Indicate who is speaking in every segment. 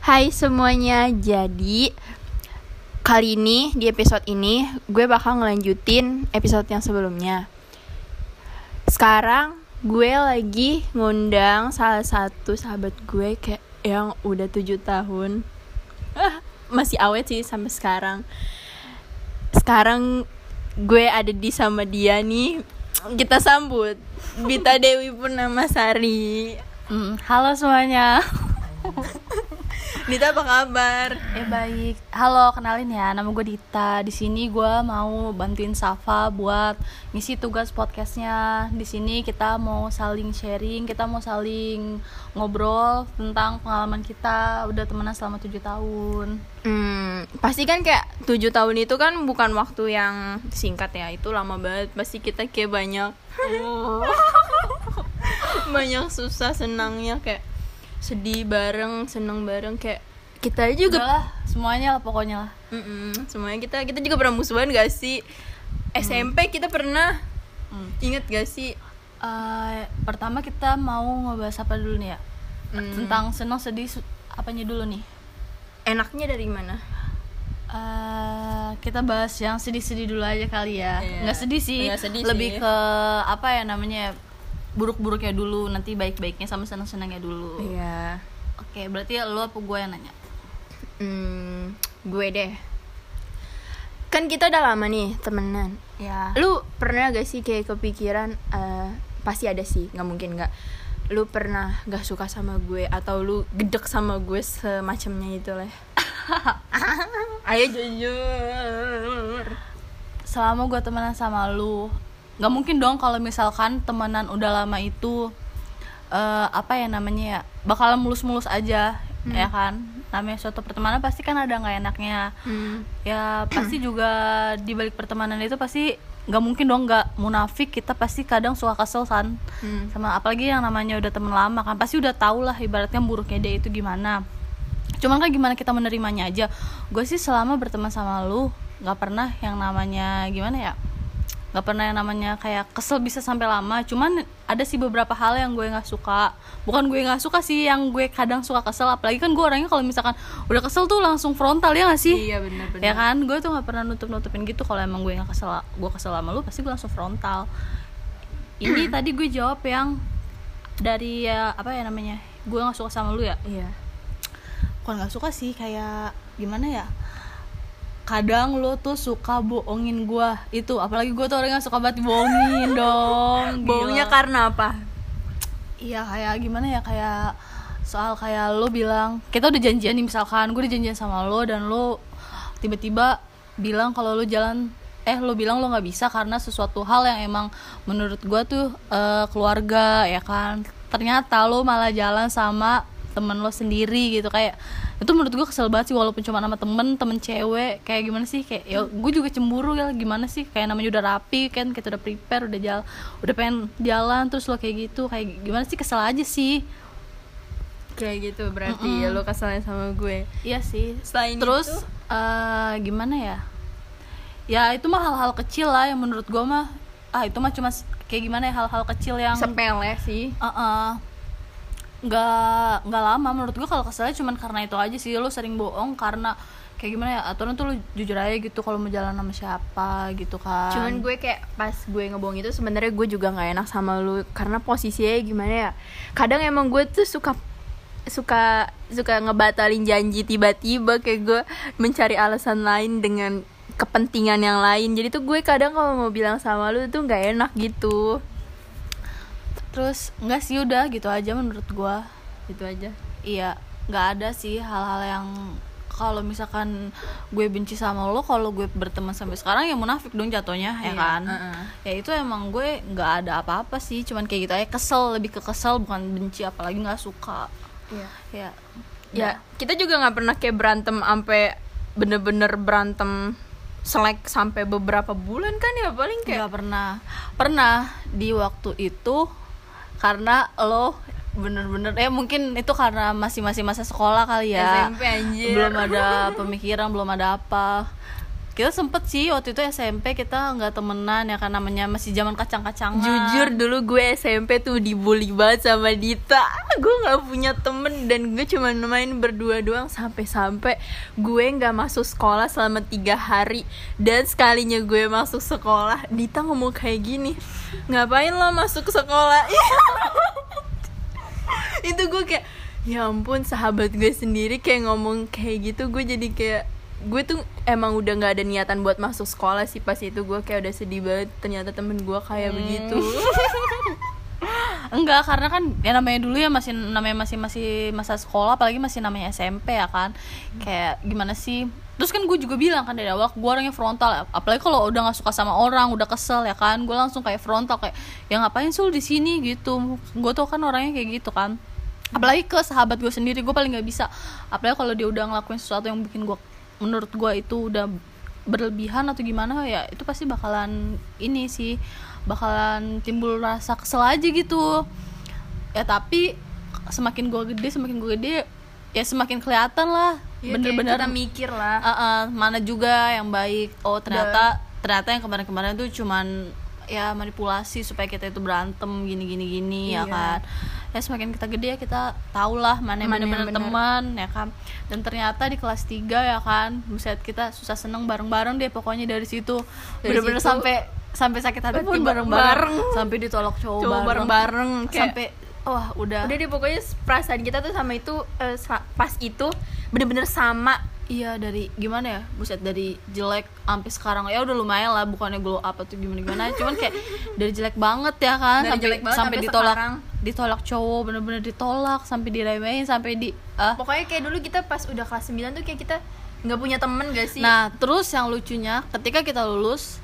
Speaker 1: Hai semuanya, jadi kali ini di episode ini gue bakal ngelanjutin episode yang sebelumnya. Sekarang gue lagi ngundang salah satu sahabat gue kayak yang udah tujuh tahun. Ah, masih awet sih sampai sekarang. Sekarang gue ada di sama dia nih. Kita sambut Bita Dewi Purnamasari.
Speaker 2: Hmm, halo semuanya.
Speaker 1: Dita apa kabar?
Speaker 2: Eh baik. Halo, kenalin ya. Nama gue Dita. Di sini gue mau bantuin Safa buat ngisi tugas podcastnya. Di sini kita mau saling sharing, kita mau saling ngobrol tentang pengalaman kita udah temenan selama tujuh tahun.
Speaker 1: Hmm, pasti kan kayak tujuh tahun itu kan bukan waktu yang singkat ya, itu lama banget. Pasti kita kayak banyak, banyak susah senangnya kayak sedih bareng, seneng bareng kayak kita
Speaker 2: Juga lah, semuanya lah pokoknya lah.
Speaker 1: Mm-mm, semuanya kita kita juga pernah musuhan gak sih? SMP kita pernah
Speaker 2: Hmm.
Speaker 1: inget gak sih?
Speaker 2: Eh, pertama kita mau ngebahas apa dulu nih ya?
Speaker 1: Hmm,
Speaker 2: Tentang senang sedih apanya dulu nih?
Speaker 1: enaknya dari mana?
Speaker 2: Eh, kita bahas yang sedih-sedih dulu aja kali ya.
Speaker 1: Iya.
Speaker 2: Nggak sedih sih,
Speaker 1: Nggak sedih
Speaker 2: lebih
Speaker 1: sih.
Speaker 2: ke apa ya namanya buruk-buruknya dulu, nanti baik-baiknya sama senang-senangnya dulu.
Speaker 1: Iya.
Speaker 2: Oke, berarti lo apa gue yang nanya?
Speaker 1: Hmm, gue deh. Kan kita udah lama nih temenan.
Speaker 2: Ya.
Speaker 1: lu pernah gak sih kayak kepikiran eh, pasti ada sih nggak mungkin nggak lu pernah gak suka sama gue atau lu gedek sama gue semacamnya itu lah ayo jujur
Speaker 2: Selama gue temenan sama lu, nggak mungkin dong kalau misalkan temenan udah lama itu eh, apa ya namanya ya bakalan mulus-mulus aja, ya kan? Namanya suatu pertemanan pasti kan ada nggak enaknya.
Speaker 1: hmm.
Speaker 2: ya pasti juga di balik pertemanan itu pasti nggak mungkin dong nggak munafik kita pasti kadang suka kesel kan
Speaker 1: Hmm.
Speaker 2: sama apalagi yang namanya udah temen lama kan pasti udah tau lah ibaratnya buruknya dia itu gimana cuman kan gimana kita menerimanya aja gue sih selama berteman sama lu nggak pernah yang namanya gimana ya nggak pernah yang namanya kayak kesel bisa sampai lama. Cuman ada sih beberapa hal yang gue nggak suka. Bukan gue nggak suka sih yang gue kadang suka kesel. Apalagi kan gue orangnya kalau misalkan udah kesel tuh langsung frontal ya gak sih?
Speaker 1: Iya bener-bener
Speaker 2: ya kan? Gue tuh nggak pernah nutup nutupin gitu kalau emang gue nggak kesel gue kesel sama lu pasti gue langsung frontal. Ini tadi gue jawab yang dari ya apa ya namanya? Gue nggak suka sama lu ya?
Speaker 1: Iya.
Speaker 2: Bukan nggak suka sih kayak gimana ya kadang lo tuh suka bohongin gue itu apalagi gue tuh orang yang suka banget bohongin dong
Speaker 1: bohongnya karena apa?
Speaker 2: Iya kayak gimana ya kayak soal kayak lo bilang kita udah janjian nih misalkan gue udah janjian sama lo dan lo tiba-tiba bilang kalau lo jalan eh lo bilang lo nggak bisa karena sesuatu hal yang emang menurut gue tuh eh, keluarga ya kan. Ternyata lo malah jalan sama temen lo sendiri gitu kayak itu menurut gue kesel banget sih walaupun cuma sama temen temen cewek kayak gimana sih kayak ya gue juga cemburu ya gimana sih kayak namanya udah rapi kan kita udah prepare udah jalan udah pengen jalan terus lo kayak gitu kayak gimana sih kesel aja sih.
Speaker 1: Kayak gitu berarti lu keselnya sama gue.
Speaker 2: Iya sih.
Speaker 1: Selain
Speaker 2: terus
Speaker 1: itu?
Speaker 2: eh, gimana ya? Ya itu mah hal-hal kecil lah yang menurut gue mah ah itu mah cuma kayak gimana ya hal-hal kecil yang
Speaker 1: sepele sih.
Speaker 2: Uh nggak nggak lama menurut gue kalau keselnya cuman karena itu aja sih lo sering bohong karena kayak gimana ya aturan tuh lo jujur aja gitu kalau mau jalan sama siapa gitu kan
Speaker 1: Cuman gue kayak pas gue ngebohong itu sebenarnya gue juga nggak enak sama lu karena posisinya gimana ya. Kadang emang gue tuh suka suka suka ngebatalin janji tiba-tiba kayak gue mencari alasan lain dengan kepentingan yang lain. Jadi tuh gue kadang kalau mau bilang sama lu tuh nggak enak gitu.
Speaker 2: Terus nggak sih udah gitu aja menurut gue
Speaker 1: Gitu aja.
Speaker 2: iya nggak ada sih hal-hal yang kalau misalkan gue benci sama lo kalau gue berteman sampai sekarang ya munafik dong jatuhnya ya
Speaker 1: Iya,
Speaker 2: kan?
Speaker 1: uh-uh.
Speaker 2: ya itu emang gue nggak ada apa-apa sih cuman kayak gitu aja. Kesel lebih ke kesel bukan benci apalagi nggak suka.
Speaker 1: Iya.
Speaker 2: ya
Speaker 1: Ya, kita juga nggak pernah kayak berantem sampai bener-bener berantem selek sampai beberapa bulan kan ya paling kayak
Speaker 2: nggak pernah. Pernah di waktu itu karena lo bener-bener ya mungkin itu karena masih masih masa sekolah kali ya
Speaker 1: SMP anjir.
Speaker 2: belum ada pemikiran belum ada apa kita sempet sih waktu itu SMP kita nggak temenan ya kan namanya masih zaman kacang-kacangan.
Speaker 1: Jujur dulu gue SMP tuh dibully banget sama Dita. Gue gak punya temen dan gue cuma main berdua doang. Sampai-sampai gue gak masuk sekolah selama tiga hari. Dan sekalinya gue masuk sekolah Dita ngomong kayak gini Ngapain lo masuk sekolah? Itu gue kayak Ya ampun sahabat gue sendiri kayak ngomong kayak gitu. Gue jadi kayak gue tuh emang udah nggak ada niatan buat masuk sekolah sih pas itu. Gue kayak udah sedih banget ternyata temen gue kayak begitu.
Speaker 2: Enggak karena kan ya namanya dulu ya masih namanya masih masih masa sekolah apalagi masih namanya SMP ya kan. Kayak gimana sih? Terus kan gue juga bilang kan dari awal gue orangnya frontal. Apalagi kalau udah nggak suka sama orang udah kesel ya kan gue langsung kayak frontal kayak ya ngapain sih lu di sini? Gitu. Gue tuh kan orangnya kayak gitu kan. Apalagi ke sahabat gue sendiri gue paling nggak bisa. Apalagi kalau dia udah ngelakuin sesuatu yang bikin gue menurut gue itu udah berlebihan atau gimana ya itu pasti bakalan ini sih bakalan timbul rasa kesel aja gitu. Ya tapi semakin gue gede semakin gue gede ya semakin kelihatan lah
Speaker 1: Ya,
Speaker 2: bener-bener.
Speaker 1: kita mikir lah.
Speaker 2: Uh, uh, mana juga yang baik. Oh ternyata ternyata yang kemarin-kemarin tuh cuman ya manipulasi supaya kita itu berantem gini gini gini ya
Speaker 1: Iya.
Speaker 2: kan ya semakin kita gede ya kita tau lah mana yang bener-bener
Speaker 1: bener.
Speaker 2: teman ya kan? Dan ternyata di kelas 3 ya kan buset kita susah seneng bareng-bareng deh pokoknya dari situ. Bener-bener
Speaker 1: situ-
Speaker 2: sampai sampai sakit hati pun bareng-bareng.
Speaker 1: bareng.
Speaker 2: sampai ditolak cowok
Speaker 1: Cowok bareng-bareng, kayak-
Speaker 2: sampai wah udah.
Speaker 1: Udah deh pokoknya perasaan kita tuh sama itu sa- pas itu bener-bener sama
Speaker 2: Iya dari gimana ya buset dari jelek sampai sekarang. Ya udah lumayan lah bukannya glow up atau gimana gimana cuman kayak dari jelek banget ya kan
Speaker 1: Dari
Speaker 2: sampai
Speaker 1: jelek banget
Speaker 2: sampai
Speaker 1: sampai
Speaker 2: ditolak
Speaker 1: sekarang.
Speaker 2: ditolak cowok bener-bener ditolak sampai diremehin sampai di ah
Speaker 1: pokoknya kayak dulu kita pas udah kelas 9 tuh kayak kita nggak punya temen gak sih?
Speaker 2: Nah terus yang lucunya ketika kita lulus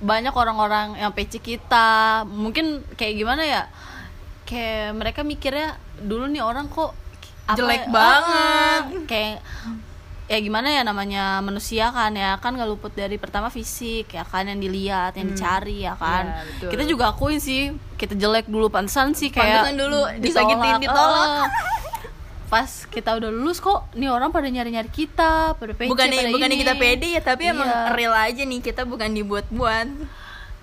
Speaker 2: banyak orang-orang yang PC kita. Mungkin kayak gimana ya kayak mereka mikirnya dulu nih orang kok apa
Speaker 1: Jelek
Speaker 2: ya,
Speaker 1: banget.
Speaker 2: ah, kayak ya gimana ya namanya manusia kan ya kan nggak luput dari pertama fisik ya kan yang dilihat yang dicari ya kan
Speaker 1: betul.
Speaker 2: kita juga akuin sih kita jelek dulu pantesan sih kayak
Speaker 1: Pantesan dulu disakitin, ditolak.
Speaker 2: Eh, pas kita udah lulus kok nih orang pada nyari-nyari kita pada PC
Speaker 1: bukan
Speaker 2: pada
Speaker 1: bukannya
Speaker 2: ini.
Speaker 1: kita pede ya tapi emang
Speaker 2: Iya.
Speaker 1: real aja nih kita bukan dibuat-buat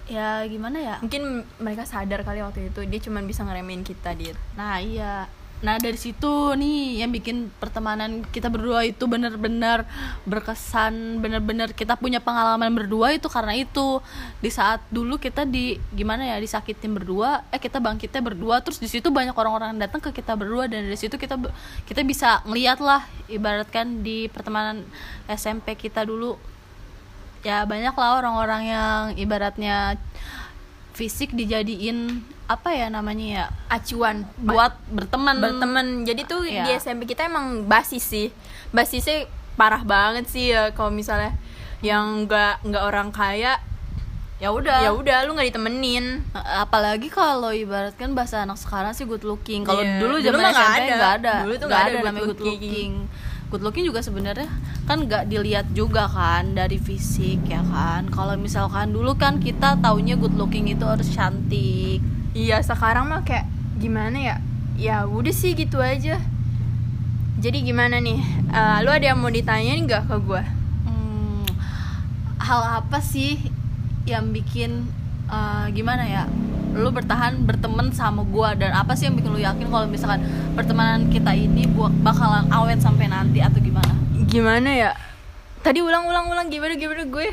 Speaker 2: ya gimana ya
Speaker 1: mungkin mereka sadar kali waktu itu dia cuma bisa ngeremehin kita dia
Speaker 2: nah iya nah dari situ nih yang bikin pertemanan kita berdua itu bener-bener berkesan bener-bener kita punya pengalaman berdua itu karena itu. Di saat dulu kita di gimana ya disakitin berdua eh kita bangkitnya berdua terus di situ banyak orang-orang datang ke kita berdua dan dari situ kita kita bisa ngeliat lah ibaratkan di pertemanan SMP kita dulu. Ya banyak lah orang-orang yang ibaratnya fisik dijadiin apa ya namanya ya
Speaker 1: acuan
Speaker 2: buat berteman.
Speaker 1: Berteman. Jadi tuh
Speaker 2: Iya.
Speaker 1: di SMP kita emang basis sih. Basisnya parah banget sih ya kalau misalnya yang nggak nggak orang kaya
Speaker 2: ya udah.
Speaker 1: Ya udah. Lu nggak ditemenin.
Speaker 2: Apalagi kalau ibaratkan bahasa anak sekarang sih good looking. Kalau
Speaker 1: Iya.
Speaker 2: dulu zaman SMP
Speaker 1: ada.
Speaker 2: nggak ada.
Speaker 1: Dulu tuh
Speaker 2: nggak ada
Speaker 1: ada good
Speaker 2: namanya good
Speaker 1: looking.
Speaker 2: looking. Good looking juga sebenarnya kan nggak dilihat juga kan dari fisik ya kan? Kalau misalkan dulu kan kita taunya good looking itu harus cantik
Speaker 1: iya sekarang mah kayak gimana ya? Ya udah sih gitu aja. Jadi gimana nih? Eh, lu ada yang mau ditanyain nggak ke gue
Speaker 2: Hmm, hal apa sih yang bikin eh, gimana ya? Lu bertahan berteman sama gua dan apa sih yang bikin lu yakin kalau misalkan pertemanan kita ini buat bakalan awet sampai nanti atau gimana?
Speaker 1: Gimana ya? Tadi ulang-ulang-ulang gimana gimana gue?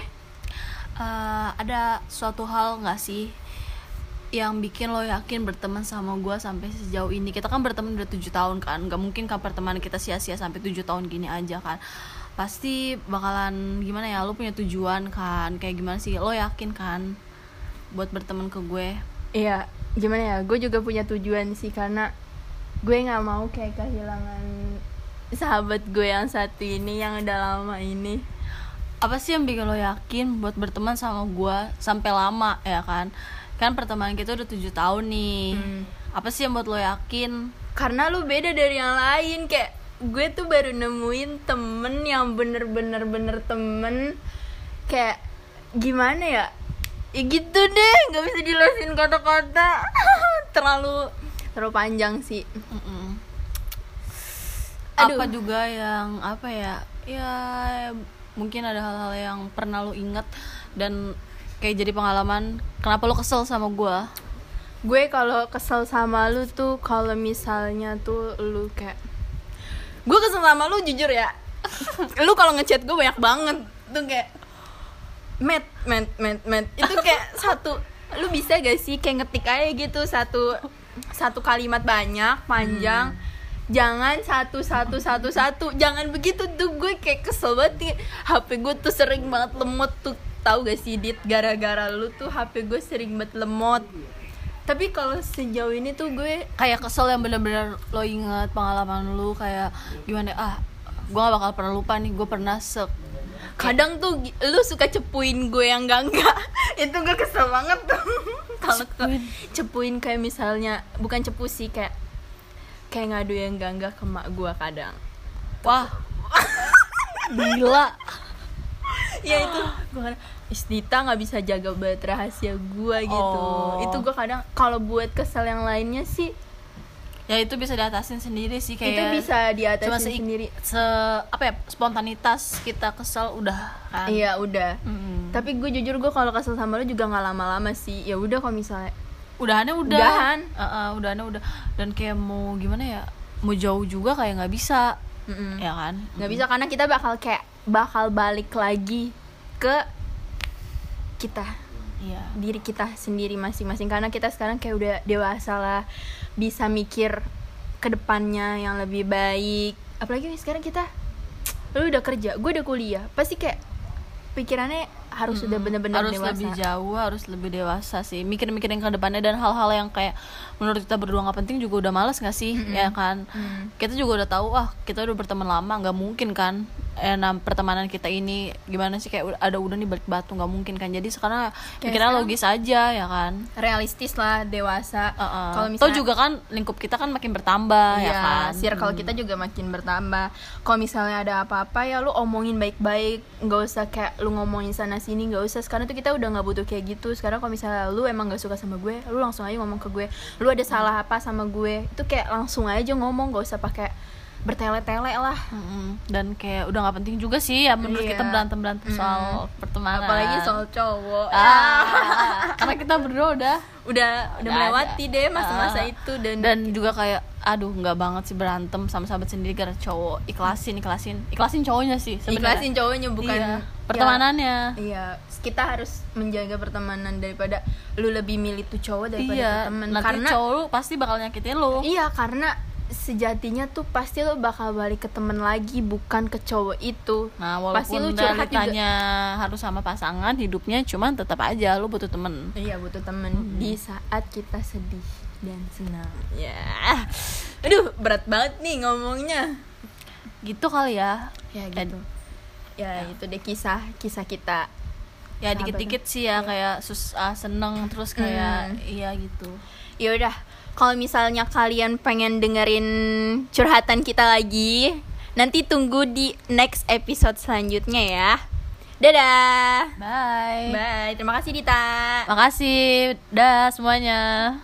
Speaker 2: Eh, ada suatu hal nggak sih yang bikin lo yakin berteman sama gua sampai sejauh ini. Kita kan berteman udah tujuh tahun kan. Nggak mungkin kan pertemanan kita sia-sia sampai tujuh tahun gini aja kan. Pasti bakalan gimana ya lo punya tujuan kan. Kayak gimana sih? Lo yakin kan buat berteman ke gue?
Speaker 1: Iya, gimana ya? Gue juga punya tujuan sih karena gue nggak mau kayak kehilangan sahabat gue yang satu ini yang udah lama ini.
Speaker 2: apa sih yang bikin lo yakin buat berteman sama gue sampai lama ya kan kan pertemanan kita udah tujuh tahun nih
Speaker 1: Hmm.
Speaker 2: apa sih yang buat lo yakin
Speaker 1: Karena lu beda dari yang lain kayak gue tuh baru nemuin temen yang bener-bener bener temen kayak gimana ya? Ya gitu deh, nggak bisa dijelasin kata-kata. terlalu terlalu panjang sih.
Speaker 2: Mm-mm.
Speaker 1: Aduh.
Speaker 2: apa juga yang apa ya ya mungkin ada hal-hal yang pernah lo ingat dan kayak jadi pengalaman kenapa lo kesel sama gue
Speaker 1: gue kalau kesel sama lu tuh kalau misalnya tuh lu kayak gue kesel sama lu jujur ya. Lu kalau ngechat gue banyak banget. Tuh kayak met met met met itu kayak satu lu bisa gak sih kayak ngetik aja gitu satu satu kalimat banyak panjang. Jangan satu satu satu satu. Jangan begitu. Tuh gue kayak kesel banget nih. HP gue tuh sering banget lemot tuh tahu gak sih dit? Gara-gara lu tuh HP gue sering banget lemot. Tapi kalau sejauh ini tuh gue
Speaker 2: kayak kesel yang bener-bener lo ingat pengalaman lu kayak gimana ah gue gak bakal pernah lupa nih gue pernah se
Speaker 1: kadang tuh lu suka cepuin gue yang enggak enggak itu gue kesel banget tuh. Kalau
Speaker 2: Cepuin.
Speaker 1: cepuin kayak misalnya bukan cepu sih kayak kayak ngadu yang enggak enggak ke mak gue kadang.
Speaker 2: Wah. Gila
Speaker 1: ya itu gue kadang Isdita nggak bisa jaga banget rahasia gue gitu.
Speaker 2: Oh.
Speaker 1: itu gue kadang kalau buat kesel yang lainnya sih
Speaker 2: ya itu bisa diatasin sendiri sih kayak
Speaker 1: itu bisa diatasin
Speaker 2: cuma seik-
Speaker 1: sendiri.
Speaker 2: se apa ya spontanitas kita kesel udah kan?
Speaker 1: Iya udah.
Speaker 2: Mm.
Speaker 1: tapi gue jujur gue kalau kesel sama lu juga nggak lama-lama sih. Ya udah kalau misalnya
Speaker 2: udahannya udah.
Speaker 1: Udahan.
Speaker 2: Heeh, udahannya udah. Dan kayak mau gimana ya mau jauh juga kayak nggak bisa.
Speaker 1: Mm-mm.
Speaker 2: ya kan?
Speaker 1: Nggak bisa karena kita bakal kayak bakal balik lagi ke kita.
Speaker 2: Iya.
Speaker 1: Diri kita sendiri masing-masing. Karena kita sekarang kayak udah dewasa lah. Bisa mikir ke depannya yang lebih baik. Apalagi sekarang kita lu udah kerja gue udah kuliah. Pasti kayak pikirannya harus sudah bener-bener
Speaker 2: harus
Speaker 1: dewasa.
Speaker 2: lebih jauh harus lebih dewasa sih. Mikir-mikir yang ke depannya dan hal-hal yang kayak menurut kita berdua nggak penting juga udah males nggak sih? Ya kan?
Speaker 1: Mm.
Speaker 2: kita juga udah tahu ah kita udah berteman lama nggak mungkin kan eh, nam- pertemanan kita ini gimana sih kayak ada udah nih balik batu nggak mungkin kan jadi sekarang mikirnya
Speaker 1: sekarang-
Speaker 2: logis aja ya kan
Speaker 1: realistis lah dewasa
Speaker 2: Heeh.
Speaker 1: kalau
Speaker 2: Toh
Speaker 1: misalnya
Speaker 2: juga kan lingkup kita kan makin bertambah ya
Speaker 1: Iya,
Speaker 2: kan
Speaker 1: circle kita juga makin bertambah. Kalau misalnya ada apa-apa ya lu omongin baik-baik, nggak usah kayak lu ngomongin sana sini, nggak usah. Sekarang tuh kita udah nggak butuh kayak gitu. Sekarang kalau misalnya lu emang nggak suka sama gue, lu langsung aja ngomong ke gue. Lu ada salah apa sama gue? Itu kayak langsung aja ngomong, nggak usah pakai bertele-tele lah.
Speaker 2: Mm-mm. dan kayak udah nggak penting juga sih ya menurut
Speaker 1: Iya.
Speaker 2: kita berantem berantem soal pertemanan
Speaker 1: Apalagi soal cowok.
Speaker 2: ah, karena kita berdua udah
Speaker 1: udah udah
Speaker 2: Udah
Speaker 1: melewati
Speaker 2: ada.
Speaker 1: deh masa-masa
Speaker 2: Ah.
Speaker 1: itu dan,
Speaker 2: dan juga kayak aduh nggak banget sih berantem sama sahabat sendiri karena cowok ikhlasin ikhlasin ikhlasin cowoknya sih sebenarnya
Speaker 1: ikhlasin cowoknya bukan
Speaker 2: Iya.
Speaker 1: ya,
Speaker 2: pertemanannya
Speaker 1: Iya, kita harus menjaga pertemanan daripada lu lebih milih tuh cowok daripada
Speaker 2: iya nanti
Speaker 1: karena
Speaker 2: cowok lu pasti bakal nyakitin lu
Speaker 1: iya karena sejatinya tuh pasti lu bakal balik ke temen lagi bukan ke cowok itu.
Speaker 2: nah
Speaker 1: pasti lu
Speaker 2: walaupun
Speaker 1: curhat juga.
Speaker 2: harus sama pasangan hidupnya cuman tetap aja lu butuh temen
Speaker 1: Iya butuh temen di saat kita sedih dan senang. Ya, aduh berat banget nih ngomongnya.
Speaker 2: gitu kali ya
Speaker 1: Ya gitu. Ya, itu deh kisah kisah kita.
Speaker 2: ya dikit-dikit sih ya kayak susah seneng terus kayak
Speaker 1: Hmm.
Speaker 2: iya gitu
Speaker 1: Ya udah, kalau misalnya kalian pengen dengerin curhatan kita lagi, nanti tunggu di next episode selanjutnya ya. Dadah.
Speaker 2: bye
Speaker 1: Bye. Terima kasih Dita.
Speaker 2: makasih dah semuanya